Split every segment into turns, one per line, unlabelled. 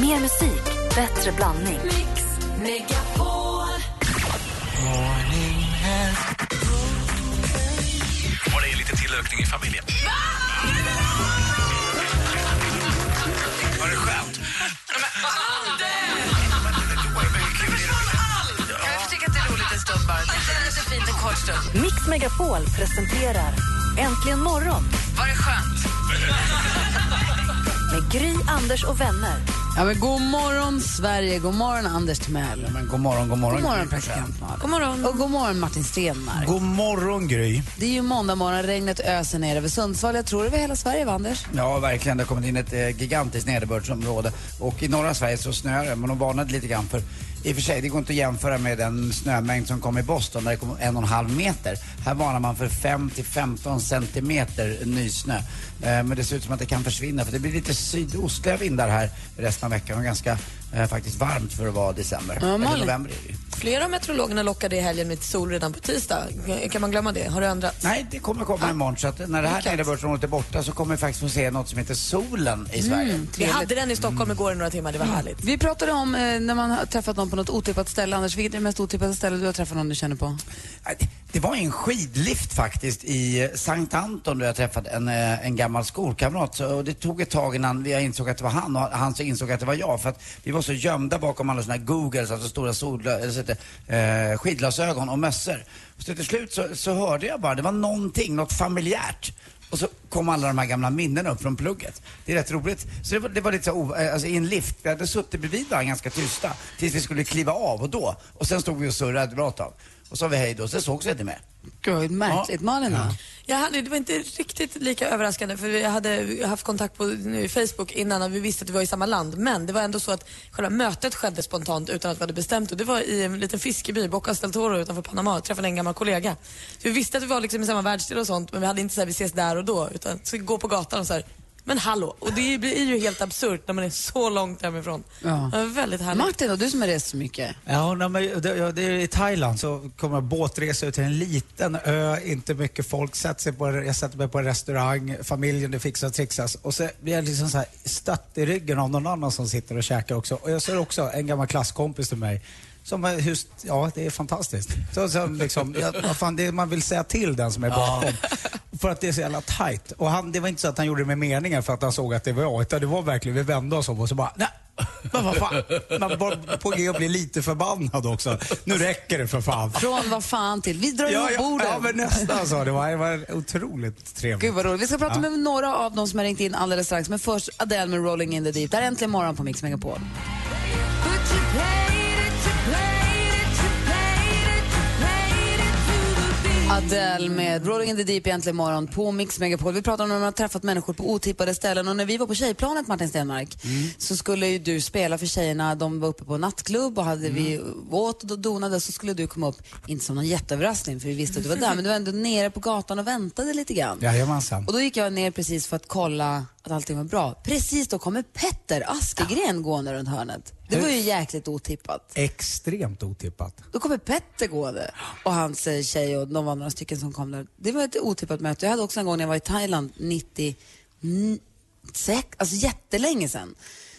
Mer musik, bättre blandning.
Mix Megapol.
Och det är lite tillökning i familjen. Var det skönt?
Mix Megapol presenterar Äntligen morgon
Var det skönt?
med Gry, Anders och vänner.
Ja, men god morgon, Sverige. God morgon, Anders Timell.
Men god morgon, god morgon.
God morgon, praktikant Malin.
God morgon.
Och god morgon, Martin Stenmark.
God morgon, Gry.
Det är ju måndag morgon, regnet öser ner över Sundsvall. Jag tror över hela Sverige, va, Anders?
Ja, verkligen. Det har kommit in ett eh, gigantiskt nederbördsområde. Och i norra Sverige så snöar det, men de varnade lite grann för i och för sig, det går inte att jämföra med den snömängd som kom i Boston där det kom en och en halv meter. Här varnar man för 5 till 15 centimeter nysnö. Eh, men det ser ut som att det kan försvinna för det blir lite sydostliga vindar här resten av veckan och ganska eh, faktiskt varmt för att vara december.
Ja,
Eller november är det ju.
Flera av meteorologerna lockade i helgen med sol redan på tisdag. Kan man glömma det? Har det ändrats?
Nej, det kommer komma imorgon så att när det här nederbördsområdet är borta så kommer vi faktiskt få se något som heter solen i Sverige.
Vi hade den i Stockholm igår i några timmar. Det var härligt.
Vi pratade om eh, när man har träffat någon på något otippat ställe. Anders, vilket är det mest otippade ställe du har träffat någon du känner på?
Det- var en skidlift faktiskt i Sankt Anton där jag träffade en, eh, en gammal skolkamrat. Så, och det tog ett tag innan jag insåg att det var han och han så insåg att det var jag. För att vi var så gömda bakom alla såna här googles, alltså stora eller så heter, eh, skidglasögon och mössor. Så till slut så, så hörde jag bara, det var någonting, något familjärt. Och så kom alla de här gamla minnena upp från plugget. Det är rätt roligt. Så det var, det var lite så, eh, alltså i en lift, vi hade suttit bredvid varandra ganska tysta tills vi skulle kliva av och då. Och sen stod vi och surrade ett bra tag. Och så sa vi hej då, sen sågs vi inte mer.
Gud, märkligt. Malin då?
Jag hade, det var inte riktigt lika överraskande för vi hade haft kontakt på nu, Facebook innan och vi visste att vi var i samma land. Men det var ändå så att själva mötet skedde spontant utan att vi hade bestämt. Och det var i en liten fiskeby, Bocas del Toro utanför Panama. Jag träffade en gammal kollega. Så vi visste att vi var liksom i samma världsdel och sånt men vi hade inte så här, vi ses där och då. Utan så vi gå på gatan och så här, men hallå. Och det blir ju helt absurt när man är så långt hemifrån.
Ja.
Det väldigt härligt.
Martin, och du som har rest så mycket.
Ja, nej, men det, ja, det är I Thailand så kommer jag båtresa ut till en liten ö, inte mycket folk. Sätter sig på, jag sätter mig på en restaurang, familjen, det fixas och trixas. Och så blir jag liksom så här stött i ryggen av någon annan som sitter och käkar också. Och jag ser också en gammal klasskompis till mig. Som är just, ja, det är fantastiskt. Så, så liksom, ja, vad fan, det är, man vill säga till den som är bakom. För att det är så jävla tight. Och han, det var inte så att han gjorde det med meningen för att han såg att det var jag. Utan det var verkligen, vi vände oss om och så bara, nej. Men vad fan. Man var på G att bli lite förbannad också. Nu räcker det för fan.
Från vad fan till. Vi drar
Ja,
ihop
ja,
borden.
ja, men nästan så. Det var, det var otroligt trevligt.
Gud vad roligt. Vi ska prata med några av dem som har ringt in alldeles strax. Men först Adele med Rolling in the deep. Det här är äntligen morgon på Mix Megapol. Adele med Rolling in the deep egentligen morgon på Mix Megapol. Vi pratar om när man har träffat människor på otippade ställen och när vi var på tjejplanet Martin Stenmark så skulle ju du spela för tjejerna. De var uppe på nattklubb och hade vi åt och donade så skulle du komma upp, inte som någon jätteöverraskning för vi visste att du var där men du var ändå nere på gatan och väntade lite grann.
Jajamensan.
Och då gick jag ner precis för att kolla att allting var bra. Precis då kommer Petter Askegren gående runt hörnet. Det var ju jäkligt otippat.
Extremt otippat.
Då kommer Petter gående och hans eh, tjej och de var några stycken som kom där. Det var ett otippat möte. Jag hade också en gång när jag var i Thailand 96, alltså jättelänge sedan.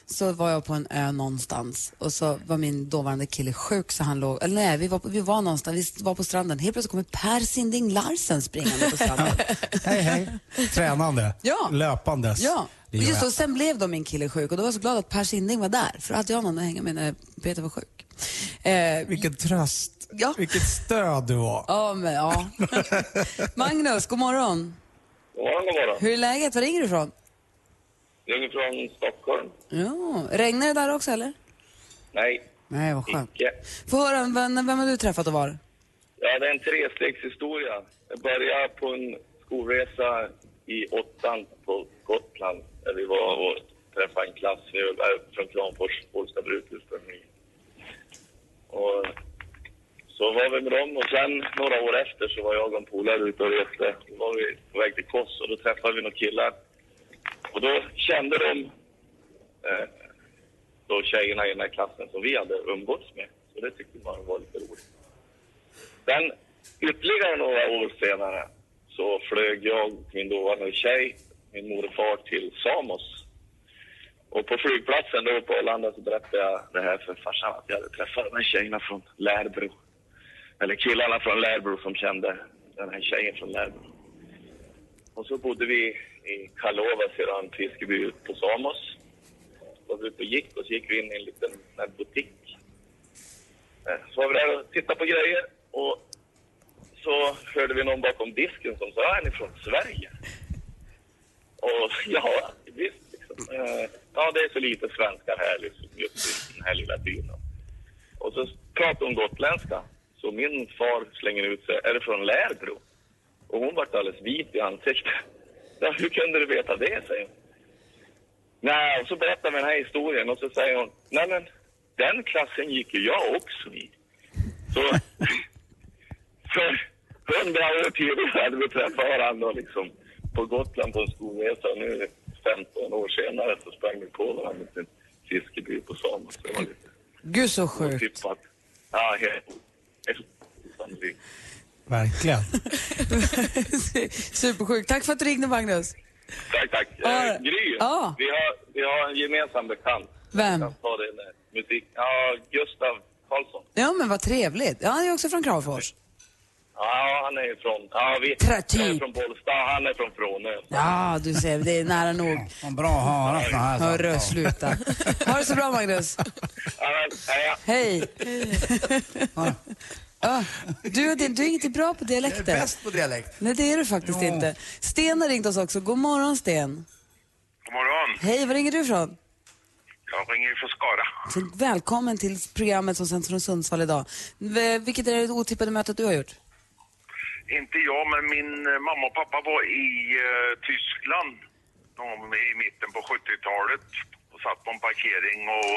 Så var jag på en ö någonstans och så var min dåvarande kille sjuk så han låg, eller nej vi var, på, vi var någonstans, vi var på stranden. Helt plötsligt kommer Per Sinding Larsen springande på stranden.
Hej, hej. Tränande.
Ja.
Löpandes.
Ja,
Det
och just då, sen blev då min kille sjuk och då var jag så glad att Per Sinding var där. För då hade jag någon att hänga med när Peter var sjuk. Eh,
Vilken tröst.
Ja.
Vilket stöd du var.
ja, men, ja. Magnus, god morgon.
God morgon, god morgon.
Hur är läget? Var ringer du ifrån?
Jag ringer från Stockholm.
Ja. Regnar det där också eller?
Nej,
Nej, vad skönt.
icke.
Få höra, vem, vem har du träffat och var?
Ja, det är en trestegshistoria. Jag började på en skolresa i åttan på Gotland. Där vi var och träffade en klass. Vi var äh, från Kramfors, Bollstabruk ursprungligen. Och så var vi med dem och sen några år efter så var jag och en polare ute och reste. Då var vi på väg till Kos och då träffade vi några killar. Och då kände de eh, då tjejerna i den här klassen som vi hade umgåtts med. Så det tyckte man var lite roligt. Sen ytterligare några år senare så flög jag och min dåvarande tjej, min mor och far, till Samos. Och på flygplatsen då på Arlanda så berättade jag det här för farsan att jag hade träffat de här tjejerna från Lärbro. Eller killarna från Lärbro som kände den här tjejen från Lärbro. Och så bodde vi i Kalova sedan fiskeby på Samos. Så var vi ute och gick och så gick vi in i en liten en butik. Eh, så var vi där och tittade på grejer och så hörde vi någon bakom disken som sa, ah, är ni från Sverige? Och ja, visst. Liksom. Eh, ja, det är så lite svenskar här liksom, just i den här lilla byn. Och så pratade hon gotländska. Så min far slänger ut sig, är det från Lärbro? Och hon vart alldeles vit i ansiktet. Ja, hur kunde du veta det, säger hon. Nej, och så berättar vi den här historien och så säger hon, nej men den klassen gick ju jag också i. Så för hundra år tidigare hade vi träffat varandra och liksom på Gotland på en skolresa. Nu 15 år senare så sprang vi på varandra i en fiskeby på Samos. Det var lite
Gud så sjukt.
Ja, helt helt osannolikt.
Verkligen.
Supersjukt. Tack för att du ringde Magnus.
Tack, tack.
Ja.
Eh, Gry,
Ja.
vi, har, vi har en gemensam bekant.
Vem?
Jag ta det med musik. Ja, Gustav Karlsson.
Ja men vad trevligt. Ja, han är också från Kramfors.
Ja, han är ju från... Ja, vi
Trätyp.
jag är från Bollsta, han är från Frånö.
Ja, du ser, det är nära nog.
Vad bra höra såna här
Hörru, sluta. Ha det så bra Magnus.
Ja, men,
Hej. Ja, du, du, du är inte bra på
Jag är
dialekter.
bäst på dialekt.
Nej, det är du faktiskt
Ja.
inte. Sten har ringt oss också. God morgon, Sten.
God morgon.
Hej, var ringer du ifrån?
Jag ringer från Skara.
Så välkommen till programmet som sänds från Sundsvall idag. V- Vilket är det otippade mötet du har gjort?
Inte jag, men min eh, mamma och pappa var i eh, Tyskland i mitten på 70-talet och satt på en parkering och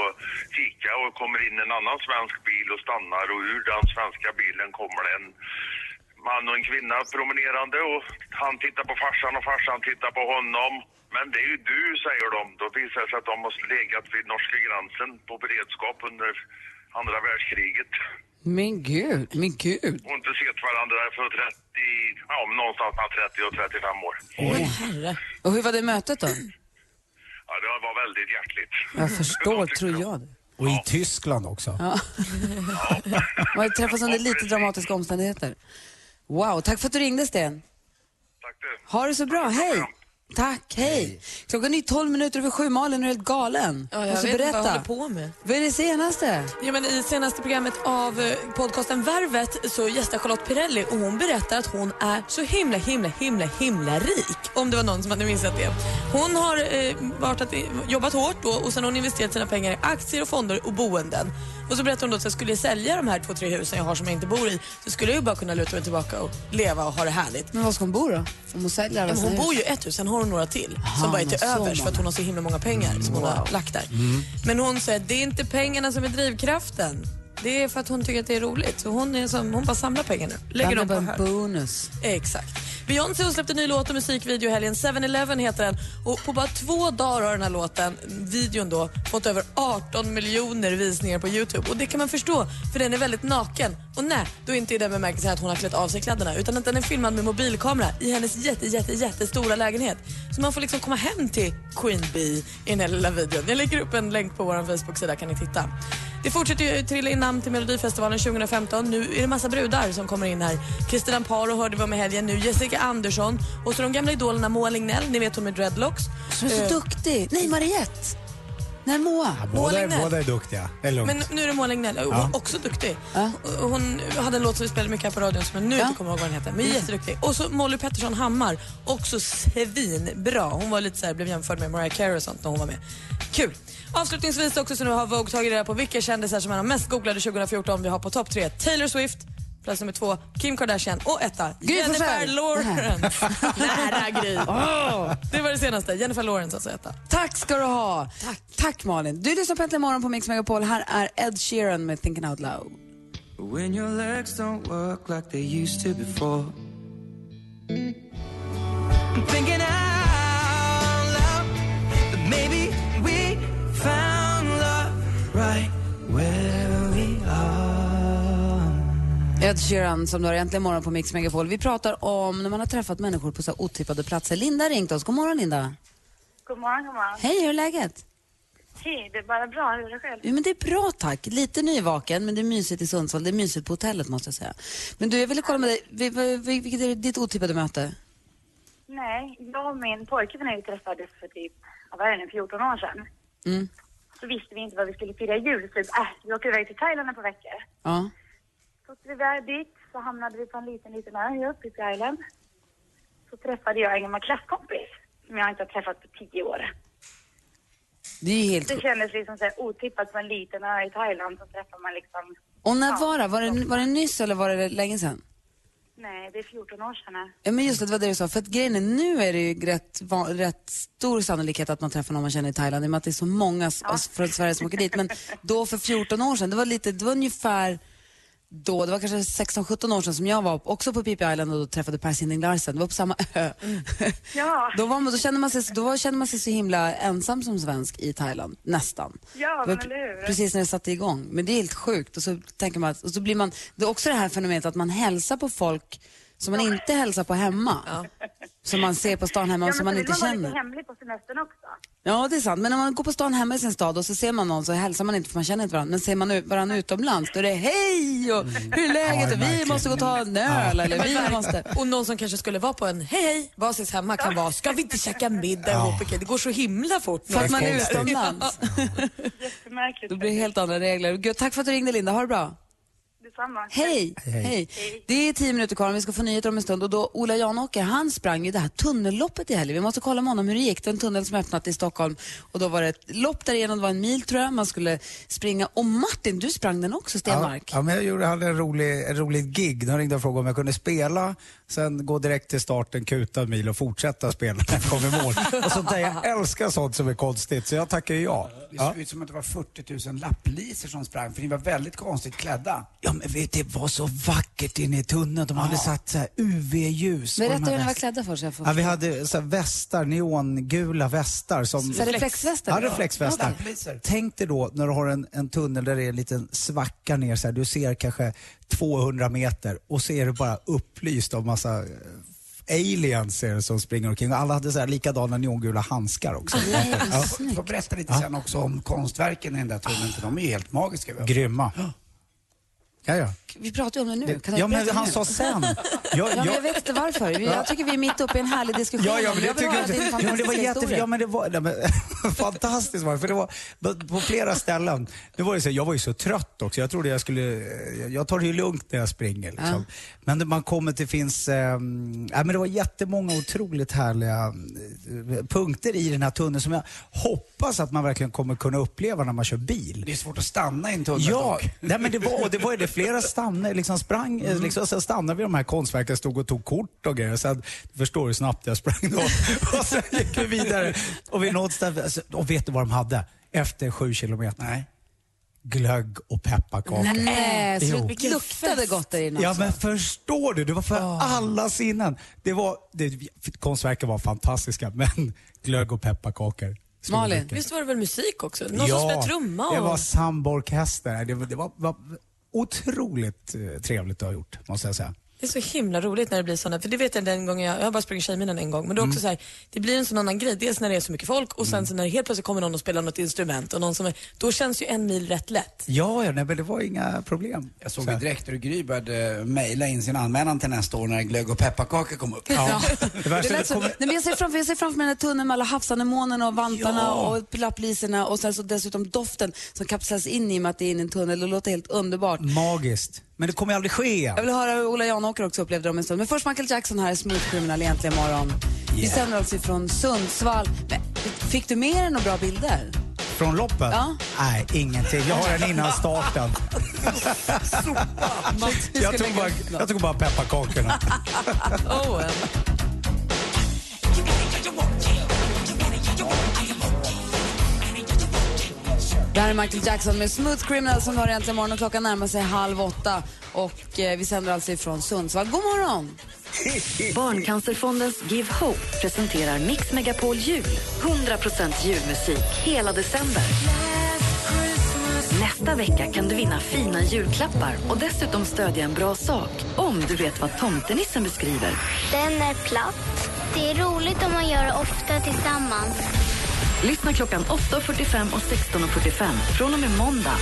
fika och kommer in en annan svensk bil och stannar och ur den svenska bilen kommer en man och en kvinna promenerande och han tittar på farsan och farsan tittar på honom. Men det är ju du, säger de. Då visar det sig att de har legat vid norska gränsen på beredskap under andra världskriget.
Men gud, men gud.
och inte sett varandra för 30, ja, någonstans mellan 30 och 35 år.
Åh, herre. Och hur var det mötet då?
Ja, det var väldigt hjärtligt.
Jag förstår, tror jag det.
Och i Tyskland också.
Ja. Man har träffats under lite dramatiska omständigheter. Wow, tack för att du ringde Sten.
Tack du.
Ha det så bra, hej! Tack, hej! Klockan är 12 minuter över sju, Malin är helt galen.
Ja, jag
Måste
vet inte vad jag
berätta.
håller på med.
Vad är det senaste?
Ja, men I senaste programmet av eh, podcasten Värvet så gästar Charlotte Pirelli och hon berättar att hon är så himla, himla, himla, himla rik. Om det var någon som hade missat det. Hon har eh, varit att, jobbat hårt då, och sen har hon investerat sina pengar i aktier och fonder och boenden. Och så berättar hon då att jag skulle sälja de här två, tre husen jag har som jag inte bor i så skulle jag ju bara kunna luta mig tillbaka och leva och ha det härligt.
Men var ska hon bo då? Om hon säljer
Ja, men hon bor ju ett hus, sen har hon några till som bara är till övers för att hon har så himla många pengar som hon har lagt där. Men hon säger att det är inte pengarna som är drivkraften. Det är för att hon tycker att det är roligt. Så hon, är som, hon bara samlar pengar nu. Lägger
är
dem på
en bonus.
Exakt. Beyoncé hon släppte en ny låt och musikvideo i helgen. 7-Eleven heter den. Och på bara två dagar har den här låten, videon då, fått över 18 miljoner visningar på Youtube. Och det kan man förstå, för den är väldigt naken. Och nej, då inte i den bemärkelsen att hon har klätt av sig kläderna, utan att den är filmad med mobilkamera i hennes jätte, jätte, jättestora lägenhet. Så man får liksom komma hem till Queen Bee i den här lilla videon. Jag lägger upp en länk på vår Facebook-sida kan ni titta. Det fortsätter ju trilla in namn till Melodifestivalen 2015. Nu är det massa brudar som kommer in här. Kristina Amparo hörde vi om i helgen nu. Jessica Andersson och så de gamla idolerna Moa Lignell, ni vet hon med dreadlocks.
Som är så
Eh,
duktig. Nej, Mariette. Nej, Moa.
Båda,
Lignell.
båda är duktiga. Det är lugnt.
Men nu är det Moa Lignell, och hon är också duktig. Och Hon hade en låt som vi spelade mycket här på radion som jag nu
Ja.
inte kommer ihåg vad den heter. Men jätteduktig. Och så Molly Pettersson Hammar, också svinbra. Hon var lite så här, blev jämförd med Mariah Carey och sånt när hon var med. Kul. Avslutningsvis också så nu har Vogue tagit reda på vilka kändisar som är de mest googlade 2014. Vi har på topp tre Taylor Swift, plats nummer två Kim Kardashian och etta Jennifer. Lawrence. Nära Gry. Det var det senaste. Jennifer Lawrence alltså etta.
Tack ska du ha. Tack. Tack Malin. Du lyssnar på Äntligen morgon på Mix Megapol. Här är Ed Sheeran med Thinking Out Loud.
When your legs don't work like they used to before. I'm thinking out loud that maybe we found love right
Ed Sheeran som du har Äntligen morgon på Mix Megapol. Vi pratar om när man har träffat människor på så otippade platser. Linda har ringt oss. God morgon Linda.
God morgon, god morgon.
Hej, hur är läget?
Hej, det är bara bra. Hur är det själv?
Jo, men det är bra tack. Lite nyvaken, men det är mysigt i Sundsvall. Det är mysigt på hotellet måste jag säga. Men du, jag ville kolla med dig. Vi- vi- vi- Vilket är ditt otippade möte?
Nej, jag och min pojkvän när vi träffades för typ, vad var det nu, 14 år sedan.
Mm.
Så visste vi inte vad vi skulle fira jul. Typ, äh, vi åker iväg till Thailand par veckor.
Ja.
Åkte vi iväg dit, så hamnade vi på en liten, liten ö uppe i Island. Så träffade jag en gammal klasskompis som jag inte har träffat på tio år.
Det är helt...
Det kändes liksom så här otippat på en liten ö i Thailand så träffar man liksom...
Och när
Ja.
var det? Var det, var det nyss eller var det länge sedan?
Nej, det är 14 år sedan. här.
Ja, men just det, det var det du sa. För att grejen är, nu är det ju rätt, va- rätt stor sannolikhet att man träffar någon man känner i Thailand i och med att det är så många oss från Sverige som åker dit. Men då för 14 år sedan, det var, lite, det var ungefär då, det var kanske 16-17 år sedan som jag var också på Phi Island och då träffade Per Sinding Larsen. Det var på samma ö.
Ja.
Då, var man, då, kände man sig, då kände man sig så himla ensam som svensk i Thailand, nästan.
Ja, men eller?
Precis när det satte igång. Men det är helt sjukt. Och så tänker man, och så blir man, det är också det här fenomenet att man hälsar på folk som man inte hälsar på hemma. Som man ser på stan hemma och
Ja,
som man inte
man lite hemlig på semestern också.
Ja, det är sant. Men när man går på stan hemma i sin stad och så ser man någon så hälsar man inte för man känner inte varandra. Men ser man varandra utomlands då är det hej och hur är läget
Ja,
och vi måste gå och ta en öl eller vi måste...
Och någon som kanske skulle vara på en hej hej, varsis hemma kan vara, ska vi inte käka middag
Ja.
ihop? Okej, Det går så himla fort.
För att man är
Ja.
utomlands.
Jättemärkligt.
Då blir det helt andra regler. Gud, tack för att du ringde Linda, ha det bra.
Detsamma.
Hej. Hej. Det är tio minuter kvar, vi ska få nyheter om en stund. Och då Ola Janåker, han sprang ju det här tunnelloppet i helgen. Vi måste kolla med honom hur det gick. Det är en tunnel som öppnat i Stockholm. Och då var det ett lopp där igenom, det var en mil tror jag. Man skulle springa. Och Martin, du sprang den också, Stenmark.
Ja, ja, men jag gjorde, hade en rolig, en rolig gig. De ringde och frågade om jag kunde spela, sen gå direkt till starten, kuta en mil och fortsätta spela när jag kom i mål. och sånt där, jag älskar sånt som är konstigt, så jag tackar ju ja.
Det såg ut som att det var 40 000 lapplisor som sprang, för ni var väldigt konstigt klädda.
Ja men vet du, det var så vackert inne i tunneln. De hade satt så här UV-ljus. på de
Berätta
här
hur ni var
väst-
klädda för så jag får
Ja, vi hade så här västar, neongula västar. Som...
Så reflexvästar?
Ja, reflexvästar.
Okej.
Tänk dig då när du har en, en tunnel där det är en liten svacka ner så här. Du ser kanske 200 meter och så är det bara upplyst av massa eh, aliens är det som springer omkring. Och alla hade så här likadana neongula handskar också.
Ja. Får- Får berätta lite sen också om konstverken i den där tunneln, för de är ju helt magiska.
Grymma. Ja, ja.
Vi pratar ju om det nu. Kan jag
ja, men han
nu?
sa sen.
Ja,
Jag-
men
jag-
jag vet inte varför. Jag tycker vi är mitt uppe i en härlig diskussion.
Ja, ja, men det
jag
tycker jag också. Ja, men det var jätte, ja, men det var nej, men, fantastiskt var det. För det var på flera ställen. Det var ju så, jag var ju så trött också. Jag trodde jag skulle, jag tar det ju lugnt när jag springer. Liksom. Men när man kommer till, finns, eh, ja, men det var jättemånga otroligt härliga eh, punkter i den här tunneln som jag hoppas att man verkligen kommer kunna uppleva när man kör bil.
Det är svårt att stanna i en tunnel
Ja,
dock.
nej, men det var, och det var ju det. Flera stannade, liksom sprang, eh,
Mm.
liksom, sen stannade vi de här konstverken, stod och tog kort och grejer. Sen, du förstår hur snabbt jag sprang då. och sen gick vi vidare. Och, vi nådde ställe, alltså, och vet du vad de hade? Efter sju kilometer?
Nej.
Glögg och pepparkakor.
Nej, så det luktade gott där inne
Ja men förstår du, det var för alla sinnen. Det var, det, konstverken var fantastiska men glögg och pepparkakor.
Malin?
Visst var det väl musik också? Någon som spelade trumma? Och...
det var samborkester. Det var, det var, var otroligt eh, trevligt att ha gjort, måste jag säga.
Det är så himla roligt när det blir sådana, för det vet jag den gången jag, jag har bara sprungit Tjejmilen en gång, men det är också
Mm.
så här, det blir en sån annan grej. Dels när det är så mycket folk och sen så när det helt plötsligt kommer någon och spelar något instrument och någon som är, då känns ju en mil rätt lätt.
Ja, ja nej, men det var inga problem.
Jag såg
Så
ju direkt hur Gry började mejla in sin anmälan till nästa år när glögg och pepparkakor kom upp.
Ja. Det
Det lät så, nej, men jag, ser framför, jag ser framför mig den här tunneln med alla havsanemonerna och vantarna
Ja.
och lapplisorna och sen så dessutom doften som kapslas in i och med att det är in i en tunnel. Det låter helt underbart.
magiskt. Men det kommer aldrig ske igen.
Jag vill höra hur Ola Janåker också upplevde det om en stund. Men först Michael Jackson här, Smooth Criminal egentligen imorgon. Vi
Yeah.
sänder alltså från Sundsvall. Men, fick du med dig några bra bilder?
Från loppet?
Ja.
Nej, ingenting. Jag har den innan starten. jag, tog bara, jag tog bara pepparkakorna.
Owen.
Det här är Michael Jackson med Smooth Criminal som har äntligen morgon och klockan närmar sig halv åtta. Och eh, vi sänder alltså ifrån Sundsvall. God morgon!
Barncancerfondens Give Hope presenterar Mix Megapol Jul. 100% julmusik hela december. Nästa vecka kan du vinna fina julklappar och dessutom stödja en bra sak om du vet vad tomtenissen beskriver.
Den är platt. Det är roligt om man gör det ofta tillsammans.
Lyssna klockan 8.45 och 16.45 från och med måndag.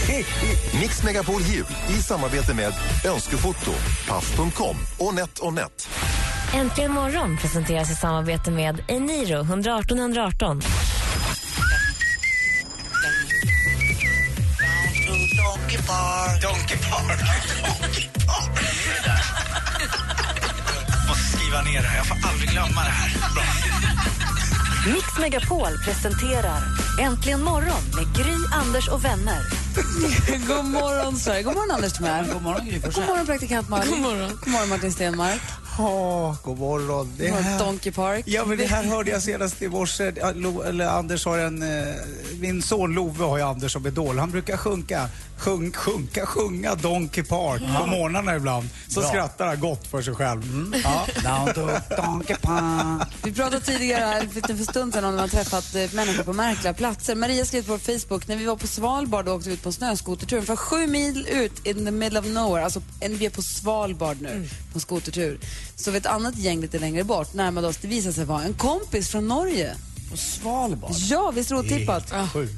Mix Megapol Jul i samarbete med Önskefoto, Paff.com och NetOnNet.
Äntligen morgon presenteras i samarbete med Eniro 118 118.
Donkey Park. Donkey Park. Donkey Park. Där. Måste skriva ner det här. Jag får aldrig glömma det här. Bra.
Mix Megapol presenterar Äntligen morgon med Gry, Anders och vänner.
God morgon, Sverige. God morgon, Anders Timell.
God morgon, Gry
God morgon, praktikant Malin. God morgon. God morgon, Martin Stenmark.
Ja, god morgon. Det här,
Donkey Park.
ja, men det här hörde jag senast i morse. Anders har en... Eh, min son Love har ju Anders som idol. Han brukar sjunka, sjung, sjunka, sjunga Donkey Park på morgnarna ibland. Så
Bra.
skrattar han gott för sig själv. Ja.
Down to Donkey Park.
Vi pratade tidigare här för en stund sedan om när man träffat eh, människor på märkliga platser. Maria skrev på Facebook, när vi var på Svalbard och åkte ut på en snöskotertur. Ungefär sju mil ut in the middle of nowhere, alltså vi är på Svalbard nu på en skotertur. Så vi ett annat gäng lite längre bort närmade oss, det visade sig vara en kompis från Norge.
På Svalbard?
Ja, visst är det otippat?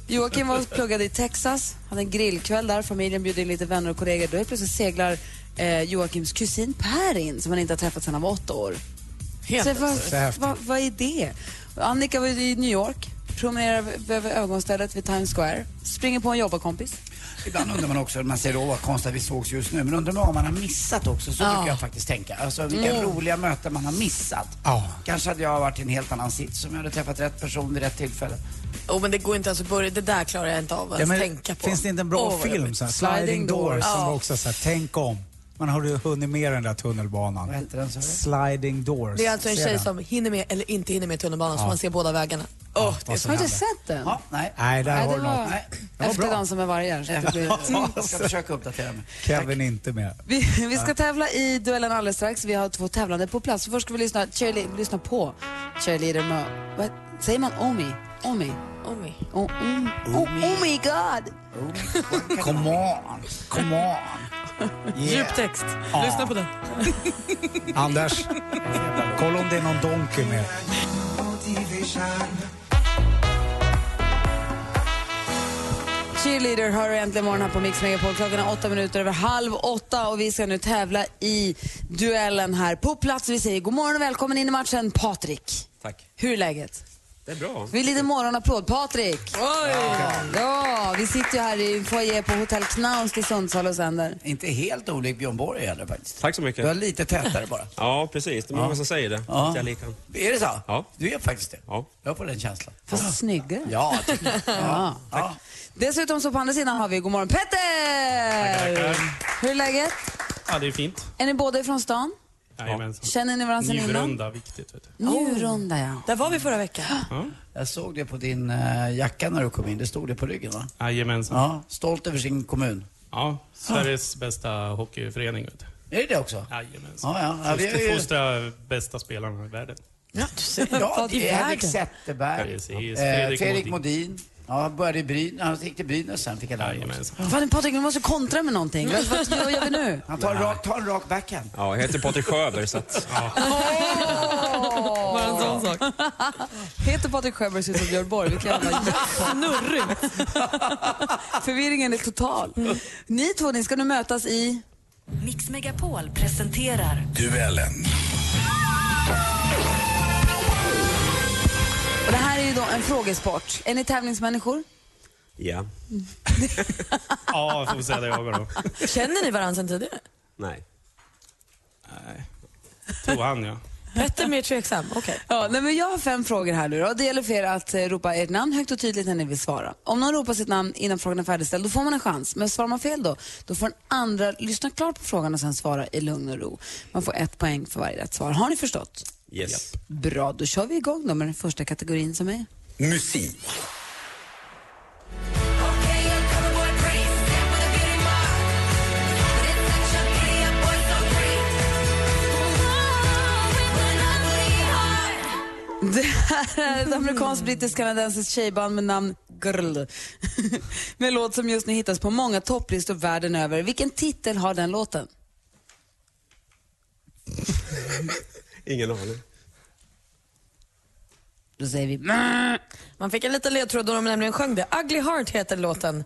Joakim var och pluggade i Texas, hade en grillkväll där, familjen bjöd in lite vänner och kollegor. Då helt plötsligt seglar eh, Joakims kusin Per in, som han inte har träffat sedan han var åtta år.
Helt
Så vad, vad, vad är det? Annika var i New York, promenerar över övergångsstället vid Times Square, springer på en jobbarkompis.
Ibland undrar man också, man säger åh vad konstigt att vi sågs just nu, men undrar man vad man har missat också. Så
Ja.
brukar jag faktiskt tänka. Alltså vilka roliga möten man har missat.
Ja.
Kanske hade jag varit i en helt annan sits om jag hade träffat rätt person vid rätt tillfälle.
Oh, men det går inte ens att börja. Det där klarar jag inte av att
Ja, men
tänka på.
Finns det inte en bra
vad
film? Så här, Sliding Doors, som
Ja.
också så här, tänk om. Man har ju hunnit med den där tunnelbanan.
Vad den?
Sliding Doors.
Det är alltså en tjej
den.
som hinner med eller inte hinner med tunnelbanan så
Ja.
man ser båda vägarna. Åh, det är så
som
Har du
händer.
sett den?
Ja, nej.
Nej, där
Nej,
har du något.
Nej.
efter
bra.
Dansa med vargar. så att det blir...
Jag ska försöka uppdatera mig.
Kevin är inte med.
Vi, vi ska tävla i duellen alldeles strax. Vi har två tävlande på plats. Först ska vi lyssna, cheerle- lyssna på cheerleader med... Vad säger man? Omi? Omi?
Omi.
Oh, oh, oh, oh my god!
Come on, come on. Yeah.
Djup text. Lyssna på den.
Anders, kolla om det är någon Donkey med.
Cheerleader hör du äntligen morgon här på Mix Megapol. Klockan är åtta minuter över halv åtta och vi ska nu tävla i duellen här på plats. Vi säger god morgon och välkommen in i matchen, Patrik.
Tack.
Hur är läget?
Det är bra.
Vi lite morgonapplåd. Patrik!
Oj!
Ja, vi sitter ju här i foyer på Hotell Knaust i Sundsvall och sänder.
Inte helt olik Björn Borg heller faktiskt.
Tack så mycket.
Du är lite tätare bara.
Ja, precis. Det är många
Ja.
som säger det.
Ja.
Att jag är lik.
Är det så?
Ja.
Du är faktiskt det.
Ja.
Jag får den känslan.
Fast snyggare.
Ja, tycker jag.
Ja.
ja.
Dessutom så på andra sidan har vi god morgon Petter!
Tackar,
Hur är läget?
Ja, det är fint.
Är ni båda ifrån stan?
Jajamensan.
Känner ni varandra sedan innan?
Njurunda, viktigt. Vet du.
Njurunda, ja.
Där var vi förra veckan.
Jag såg det på din eh, jacka när du kom in. Det stod det på ryggen va?
Jajamensan.
Ja, stolt över sin kommun.
Ja, Sveriges bästa hockeyförening. Vet du.
Är det det också?
Jajamensan.
Ja, ja. ja vi ju...
fostrar bästa spelarna i världen.
Ja, du ser.
Ja,
I
det är Henrik
världen.
Zetterberg.
Precis.
Eh,
Fredrik
Fredrik
Modin.
Modin. Ja, började i Bryn. Han gick till Brynäs sen, fick mig. också.
Fan, Patrik, du måste kontra med någonting. Vad, vad, vad gör vi nu?
Han tar en rak, tar en rak backhand.
Ja, jag heter Patrik Sjöberg så att...
Bara en sån sak. Heter Patrik Sjöberg ser ut som Björn Borg. Vilken jävla
Snurrigt.
Förvirringen är total. Ni två, ni ska nu mötas i...
Mix Megapol presenterar
Duellen.
Och det här är ju då en frågesport. Är ni tävlingsmänniskor?
Ja.
Ja, får vi säga det jag då.
Känner ni varandra sedan tidigare?
Nej.
Nej. Tror han ja.
Petter mer tveksam. Okej.
Ja, nej, men jag har fem frågor här nu då. Det gäller för er att eh, ropa ert namn högt och tydligt när ni vill svara. Om någon ropar sitt namn innan frågan är färdigställd, då får man en chans. Men svarar man fel då, då får den andra lyssna klart på frågan och sen svara i lugn och ro. Man får ett poäng för varje rätt svar. Har ni förstått?
Yes.
Bra, då kör vi igång då med den första kategorin som är...
Musik.
Det här är ett amerikansk-brittisk-kanadensiskt tjejband med namn Girl. med låt som just nu hittas på många topplistor världen över. Vilken titel har den låten?
Ingen aning.
Då säger vi.
Man fick en liten ledtråd då de nämligen sjöng det. Ugly Heart heter låten.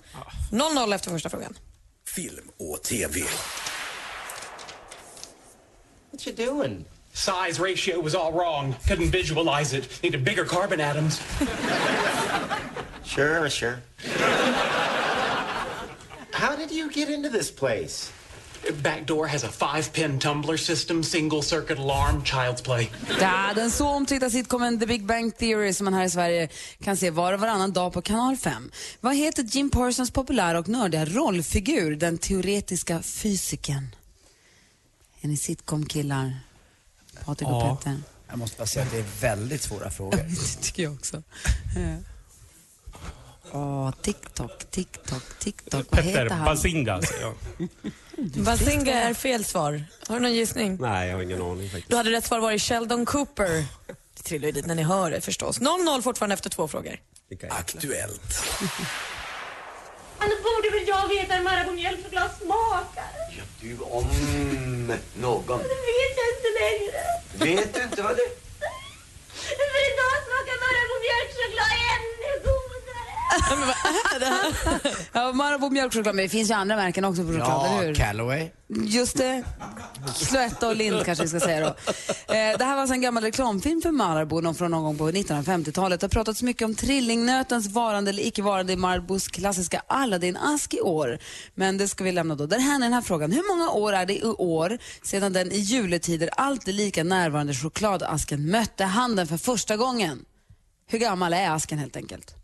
0-0 efter första frågan.
Film och TV.
What you doing? Size ratio was all wrong. Couldn't visualize it. Needed bigger carbon atoms.
Sure, sure. How did you get into this place?
Back door has a five-pin tumbler system, single circuit alarm, child's play.
Ja, den så omtyckta sitcomen The Big Bang Theory som man här i Sverige kan se var och varannan dag på kanal 5. Vad heter Jim Parsons populära och nördiga rollfigur, den teoretiska fysikern? Är ni sitcom-killar? Patrik och
Ja.
Petter?
Jag måste bara säga att det är väldigt svåra frågor.
Det tycker jag också. Åh, TikTok, TikTok, TikTok. Vad
Petter
heter han?
Bazinga säger jag.
Bazinga är fel svar. Har du någon gissning?
Nej, jag har ingen aning faktiskt.
Då hade rätt svar varit Sheldon Cooper. Det trillar ju dit när ni hör det förstås. 0-0 fortfarande efter två frågor.
Aktuellt.
Men då borde väl jag veta hur Marabou mjölkchoklad smakar?
Du om någon.
Det vet jag inte längre.
Vet du inte vad det
För idag godare.
Ja, Marabou mjölkchoklad, men det finns ju andra märken också på choklad, eller
Ja,
hur?
Callaway.
Just det. Cloetta och Lind kanske vi ska säga då. Eh, det här var alltså en gammal reklamfilm för Marabou någon från någon gång på 1950-talet. Det har pratats mycket om trillingnötens varande eller icke varande i Marabous klassiska Aladdin-ask i år. Men det ska vi lämna då. Där här är den här frågan. Hur många år är det i år sedan den i juletider alltid lika närvarande chokladasken mötte handen för första gången? Hur gammal är asken helt enkelt?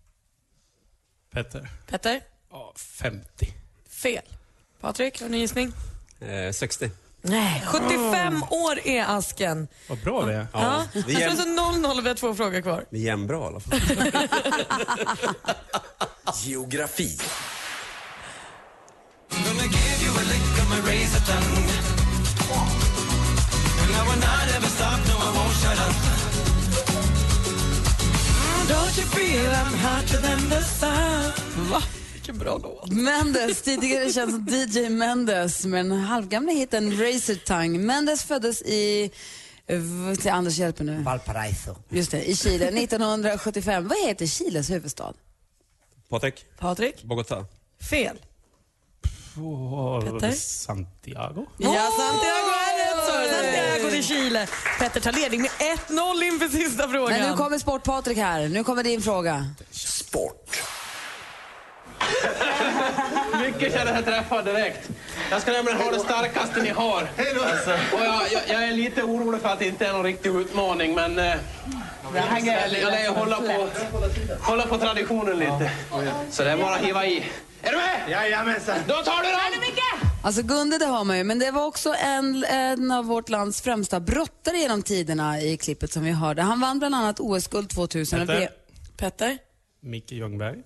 Petter.
Petter?
Ja, 50.
Fel. Patrik, har du en gissning?
Eh, 60.
Nej, 75 år är asken.
Vad bra vi är.
Ja.
vi
Det
är-
är alltså 0-0 och vi har två frågor kvar.
Vi är jämnbra i alla fall.
Geografi.
Don't you feel I'm hotter than the sun? Va? Vilken bra låt.
Mendes, tidigare känd som DJ Mendes med den halvgamla hitten Razor Tongue. Mendes föddes i, eh, till Anders hjälper nu.
Valparaiso.
Just det, i Chile 1975. Vad heter Chiles huvudstad?
Patrik?
Patrik?
Bogotá?
Fel.
Oh,
Petter?
Santiago?
Ja, Santiago. Chile. Petter tar ledning med 1-0 inför sista frågan.
Men nu kommer Sport-Patrik här. Nu kommer din fråga.
Sport.
Mycket känner jag träffar direkt. Jag ska nämligen ha det starkaste ni har. Alltså, och jag, jag, jag är lite orolig för att det inte är någon riktig utmaning, men eh, det här gäller jag lär hålla på, hålla på traditionen lite. Så det är bara att hiva i. Är du med? Jajamensan. Då tar du den!
Alltså Gunde, det har man ju, men det var också en, en av vårt lands främsta brottare genom tiderna i klippet som vi hörde. Han vann bland annat OS-guld 2000. och
Petter?
Petter?
Micke Ljungberg.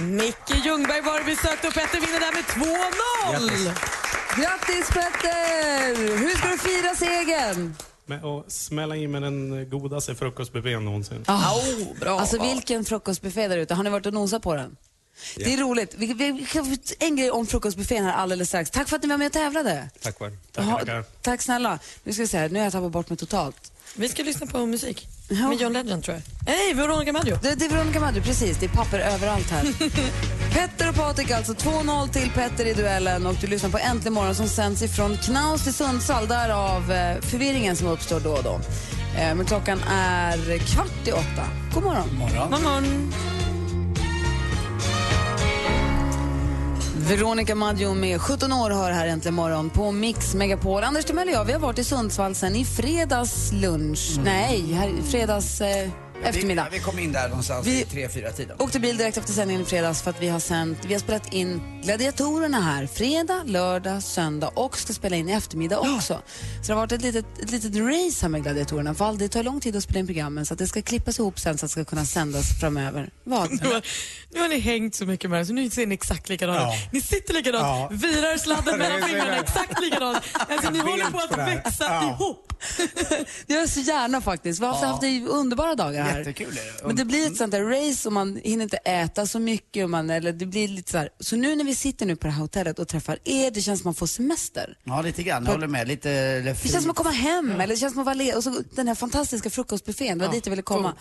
Micke Ljungberg var det vi sökte och Petter vinner där med 2-0.
Grattis Petter! Hur ska du fira segern?
Med att smälla in med den godaste frukostbuffén någonsin.
Oh, bra. Alltså vilken frukostbuffé där ute. Har ni varit och nosat på den? Det är roligt. Vi, vi, vi, kan- en grej om frukostbuffén här alldeles strax. Tack för att ni var med och tävlade.
Tack vare.
Ja, tack snälla. Nu ska vi se här. Nu har jag tappat bort mig totalt.
Vi ska lyssna på musik. Med John Legend tror jag. Nej, Veronica Maggio.
Det, det är Veronica Maggio, precis. Det är papper överallt här. Petter och Patrik alltså. 2-0 till Petter i duellen och du lyssnar på Äntligen morgon som sänds ifrån Knaus i Sundsvall. Därav eh, förvirringen som uppstår då och då. Eh, men klockan är kvart i åtta. God morgon.
morgon.
God morgon.
Veronica Maggio med 17 år hör här äntligen morgon på Mix Megapol. Anders Timell och jag, vi har varit i Sundsvall sen i fredags lunch. Nej, här, fredags eh, eftermiddag.
Vi, vi kom in där någonstans
Vi-
i tre fyra tiden
Åkte bil direkt efter sändningen i fredags för att vi har sänt, vi har spelat in Gladiatorerna här fredag, lördag, söndag och ska spela in i eftermiddag också. Så det har varit ett litet, ett litet race här med Gladiatorerna. För all- det tar lång tid att spela in programmen så att det ska klippas ihop sen så att det ska kunna sändas framöver. Vad?
Nu har, nu har ni hängt så mycket med det så nu ser ni exakt likadana
Ja.
Ni sitter likadant,
Ja.
virar sladden mellan fingrarna exakt likadant. Alltså, ni håller på att växa
Ja.
ihop.
Det gör så gärna faktiskt. Vi har haft,
Ja.
haft det underbara dagar här.
Jättekul det.
Men det blir ett sånt där race och man hinner inte äta så mycket. Och man, eller det blir lite så, här. så nu när vi sitter nu på det här hotellet och träffar er, det känns som man får semester.
Ja, lite grann. Jag håller med. Lite
Det känns som att komma hem, eller det känns som att vara. Och så den här fantastiska frukostbuffén, det var
Ja,
dit jag ville komma.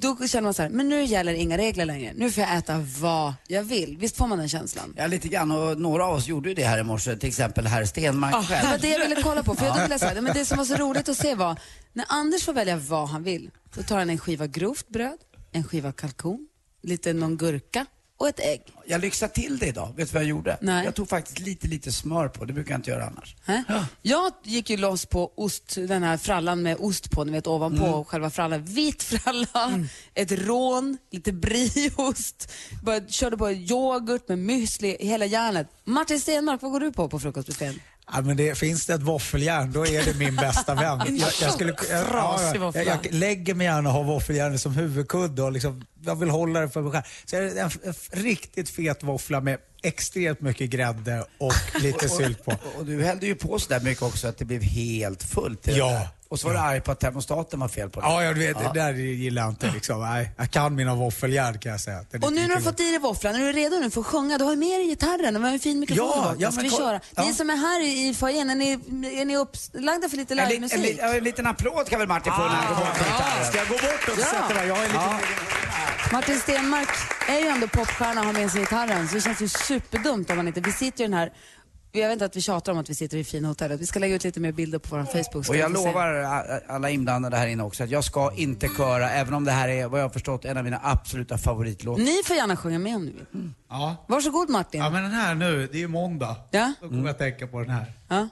Då känner man så här, men nu gäller inga regler längre. Nu får jag äta vad jag vill. Visst får man den känslan?
Ja, lite grann. Och några av oss gjorde ju det här i morse. Till exempel herr Stenmark
Ja,
själv.
det var det jag ville kolla på. För jag då säga, men det som var så roligt att se var, när Anders får välja vad han vill, då tar han en skiva grovt bröd, en skiva kalkon, lite någon gurka och ett ägg.
Jag lyxade till det idag. Vet du vad jag gjorde?
Nej.
Jag tog faktiskt lite, lite smör på. Det brukar jag inte göra annars.
Hä? Jag gick ju loss på ost, den här frallan med ost på, ni vet ovanpå
Mm.
själva frallan. Vit fralla, ett rån, lite brieost, bara, körde på yoghurt med müsli, hela järnet. Martin Stenmark, vad går du på på frukostbuffén?
Ja, men det, finns det ett våffeljärn, då är det min bästa vän.
En
Jag, jag, skulle, jag,
trasig
jag, jag, lägger mig gärna och har våffeljärnet som huvudkudde och liksom, jag vill hålla det för mig själv. Så är det en, en riktigt fet våffla med extremt mycket grädde och lite sylt på.
Och, och du hällde ju på så där mycket också att det blev helt fullt. i det
Ja.
där. Och så var du arg på att termostaten var fel på det.
Ja, jag vet,
Ja.
det där gillar jag inte. Liksom. Nej, jag kan mina våffeljärn kan jag säga. Det är
Och nu när du har
kul.
fått i dig våfflan, är du redo nu för att sjunga? Du har ju med dig gitarren och vi har en fin mikrofon
Ja,
bakom.
ja,
Ska
men
vi
kolla-
köra?
ja.
Ni som är här i i foajén, är ni, är ni upplagda för lite
En, li- en,
livemusik?
li- en liten applåd kan väl Martin få när han går bort med gitarren.
Ska jag gå bort och
Ja.
sätta mig? Jag har en liten
Ja.
Martin Stenmark är ju ändå popstjärna och har med sig gitarren så det känns ju superdumt om man inte... Vi sitter ju i den här... Jag vet inte att vi tjatar om att vi sitter i fina hotellet. Vi ska lägga ut lite mer bilder på vår Facebook.
Och jag lovar alla inblandade här inne också att jag ska inte köra, även om det här är, vad jag har förstått, en av mina absoluta favoritlåtar.
Ni får gärna sjunga med om ni vill.
Ja.
Varsågod Martin.
ja, men den här nu, det är ju måndag.
Ja?
Då kommer jag tänka på den här.
Ja.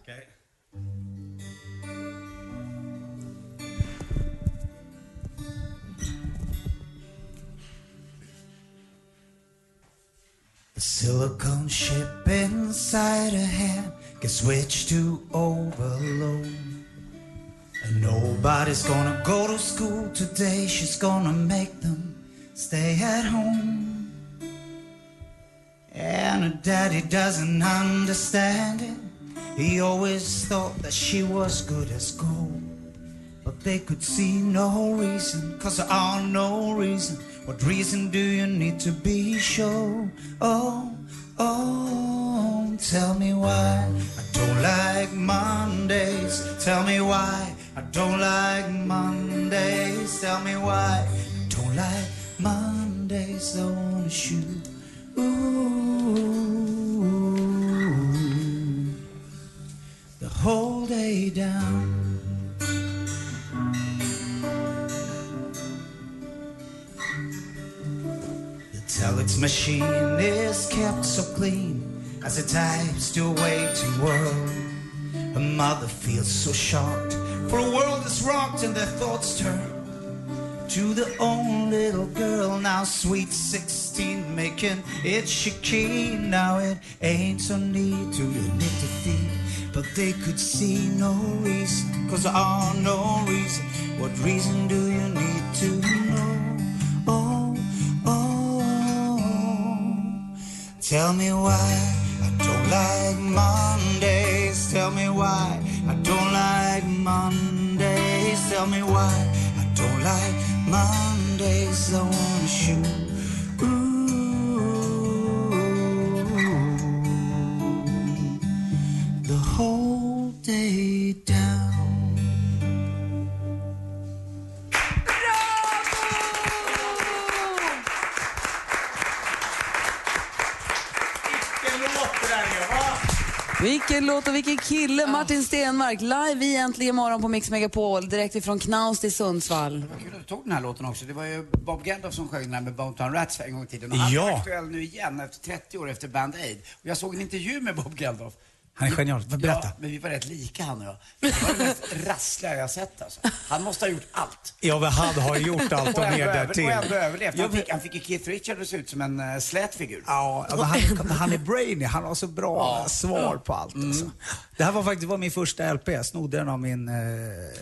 The silicone ship inside her hand gets switched to overload. And nobody's gonna go to school today. She's gonna make them stay at home. And her daddy doesn't understand it. He always thought that she was good as gold. But they could see no reason, cause there are no reason. What reason do you need to be sure? Oh, oh, tell me why I don't like Mondays. Tell me why I don't like Mondays. Tell me why I don't like Mondays. I wanna shoot. Ooh, the whole day down. Telex machine is kept so clean as it types to a waiting world. Her mother feels so shocked, for a world is rocked and their thoughts turn to the own little girl. Now sweet 16 making it keen now it ain't so neat to knitted feet but they could see no reason cause there are no reason. What reason do you need to tell me why. I don't like Mondays. Tell me why. I don't like Mondays. Tell me why. I don't like Mondays. I wanna shoot
låt och vilken kille! Martin Stenmark, live i Äntligen morgon på Mix Megapol, direkt ifrån Knaust i Sundsvall.
Kul att du tog den här låten också. Det var ju Bob Geldof som sjöng den här med Bonetown Rats en gång i tiden. Och han
Ja.
är aktuell nu igen efter 30 år efter Band Aid. Och jag såg en intervju med Bob Geldof.
Han är genial. Berätta.
Ja, men vi var rätt lika han och jag. Det var det mest rassliga jag sett alltså. Han måste ha gjort allt.
Ja, men han har gjort allt och mer därtill.
Och ändå överlevt.
Ja,
Han fick, han fick ju Keith Richards att se ut som en uh, slät figur.
Ja, men han, men han är brainy. Han har så bra svar på allt. Alltså. Det här var faktiskt var min första LP. Jag snodde den av min eh,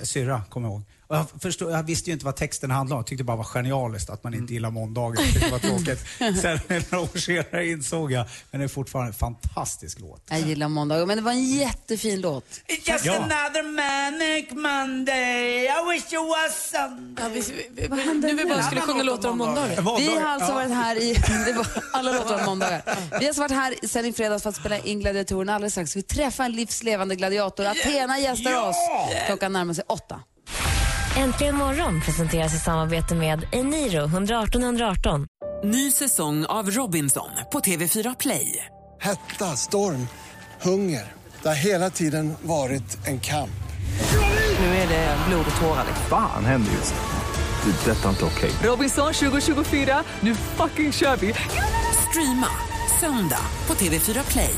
syrra, kommer jag ihåg. Och jag, förstod, jag visste ju inte vad texten handlade om. Jag tyckte det bara var genialiskt att man inte gillar måndagar. Jag tyckte det var tråkigt. Sen några år senare insåg jag, men det är fortfarande en fantastisk låt.
Jag gillar måndagar, men det var en jättefin låt.
It's just
Ja.
another manic Monday I wish it was Sunday
Ja, vi, vi, vi, nu vi bara skulle sjunga låtar om måndagar.
Vi har alltså varit här i... Det var alla låtar om måndagar. Vi har alltså varit här sen i fredags för att spela in gladiatorerna. Alldeles strax vi träffa en livslevande gladiator. Athena gästar oss. Klockan närmar sig åtta.
Äntligen morgon presenteras i samarbete med Eniro 118 118.
Ny säsong av Robinson på TV4 Play.
Hetta, storm, hunger. Det har hela tiden varit en kamp.
Nu är det blod och tårar.
Fan händer just nu. Det. är Detta är inte okej.
Robinson 2024, nu fucking kör vi! Streama söndag på TV4 Play.